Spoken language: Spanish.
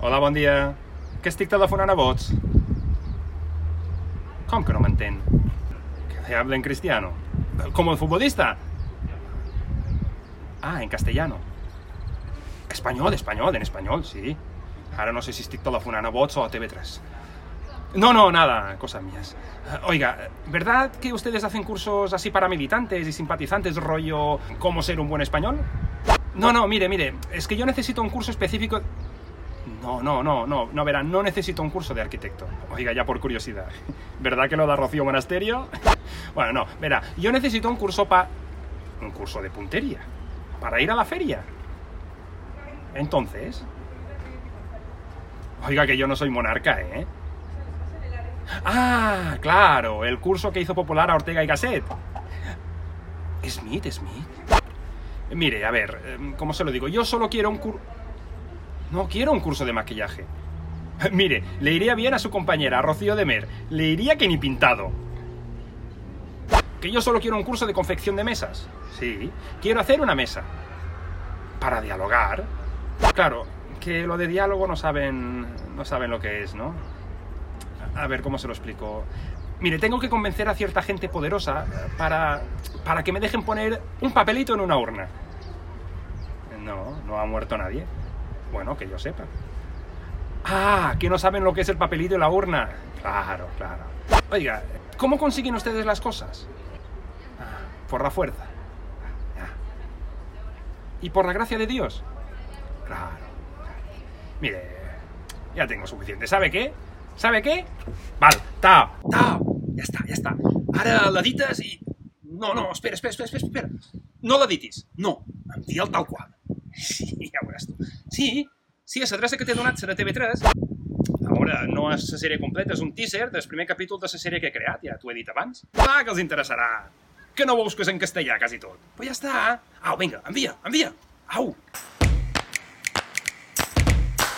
Hola, bon dia. Que estic telefonant a vots. Com que no m'entén? Que habla en cristiano. ¿Como el futbolista? Ah, en castellano. Español, español, en español, sí. Ahora no sé si estic telefonant a o a TV3. No, no, nada, cosas mías. Oiga, ¿verdad que ustedes hacen cursos así para militantes y simpatizantes, rollo cómo ser un buen español? No, no, mire, mire, es que yo necesito un curso específico... No, no, no, no, no, verá, no necesito un curso de arquitecto. Oiga, ya por curiosidad. ¿Verdad que lo da Rocío Monasterio? Bueno, no, verá, yo necesito un curso para... Un curso de puntería. Para ir a la feria. Entonces... Oiga, que yo no soy monarca, ¿eh? Ah, claro, el curso que hizo popular a Ortega y Gasset. Smith, Smith. Mire, a ver, em, ¿cómo se lo digo? Yo solo quiero un curso... No quiero un curso de maquillaje. Mire, le iría bien a su compañera, a Rocío de Mer. Le iría que ni pintado. Que yo solo quiero un curso de confección de mesas. Sí, quiero hacer una mesa. Para dialogar. Claro, que lo de diálogo no saben, no saben lo que es, ¿no? A ver, ¿cómo se lo explico? Mire, tengo que convencer a cierta gente poderosa para, para que me dejen poner un papelito en una urna. No, no ha muerto nadie. Bueno, que yo sepa. Ah, que no saben lo que es el papelito y la urna. Claro, claro. Oiga, ¿cómo consiguen ustedes las cosas? Ah, por la fuerza. Ya. ¿Y por la gracia de Dios? Claro. Mire, ya tengo suficiente. ¿Sabe qué? ¿Sabe què? Val, tau, tau, ja està, ja està. Ara l'edites i... No, no, espera, espera, espera, espera, espera. No l'editis, no, envia'l tal qual. Sí, ja veuràs tu. Sí, sí, a l'adreça que t'he donat serà TV3. A veure, no és la sèrie completa, és un teaser del primer capítol de la sèrie que he creat, ja t'ho he dit abans. Clar que els interessarà. Que no veus que és en castellà, quasi tot. Però ja està. Au, vinga, envia, envia. Au.